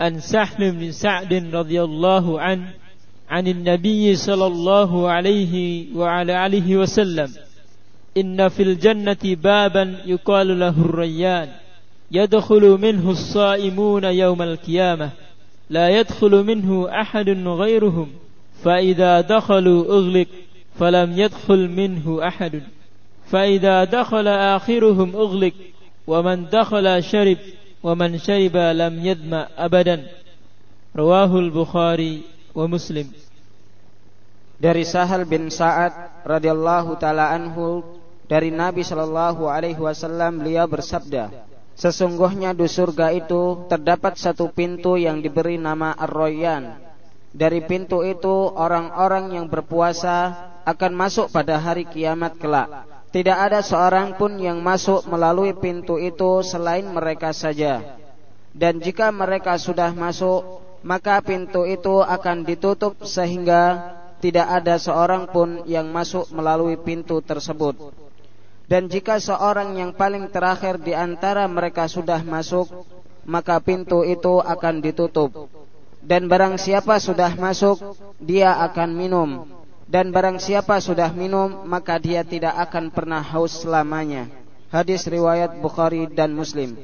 عن سهل بن سعد رضي الله عنه عن النبي صلى الله عليه وعلى آله وسلم إن في الجنة بابا يقال له الريان يدخل منه الصائمون يوم القيامة لا يدخل منه أحد غيرهم فإذا دخلوا أغلق فلم يدخل منه أحد فإذا دخل آخرهم أغلق ومن دخل شرب ومن شرب لم يدمع أبدا رواه البخاري ومسلم dari Sahal bin Sa'ad radhiyallahu taala anhu dari Nabi sallallahu alaihi wasallam beliau bersabda Sesungguhnya di surga itu terdapat satu pintu yang diberi nama Ar-Royan. Dari pintu itu orang-orang yang berpuasa akan masuk pada hari kiamat kelak. Tidak ada seorang pun yang masuk melalui pintu itu selain mereka saja. Dan jika mereka sudah masuk, maka pintu itu akan ditutup sehingga tidak ada seorang pun yang masuk melalui pintu tersebut. Dan jika seorang yang paling terakhir di antara mereka sudah masuk, maka pintu itu akan ditutup. Dan barang siapa sudah masuk, dia akan minum. Dan barang siapa sudah minum, maka dia tidak akan pernah haus selamanya. Hadis riwayat Bukhari dan Muslim.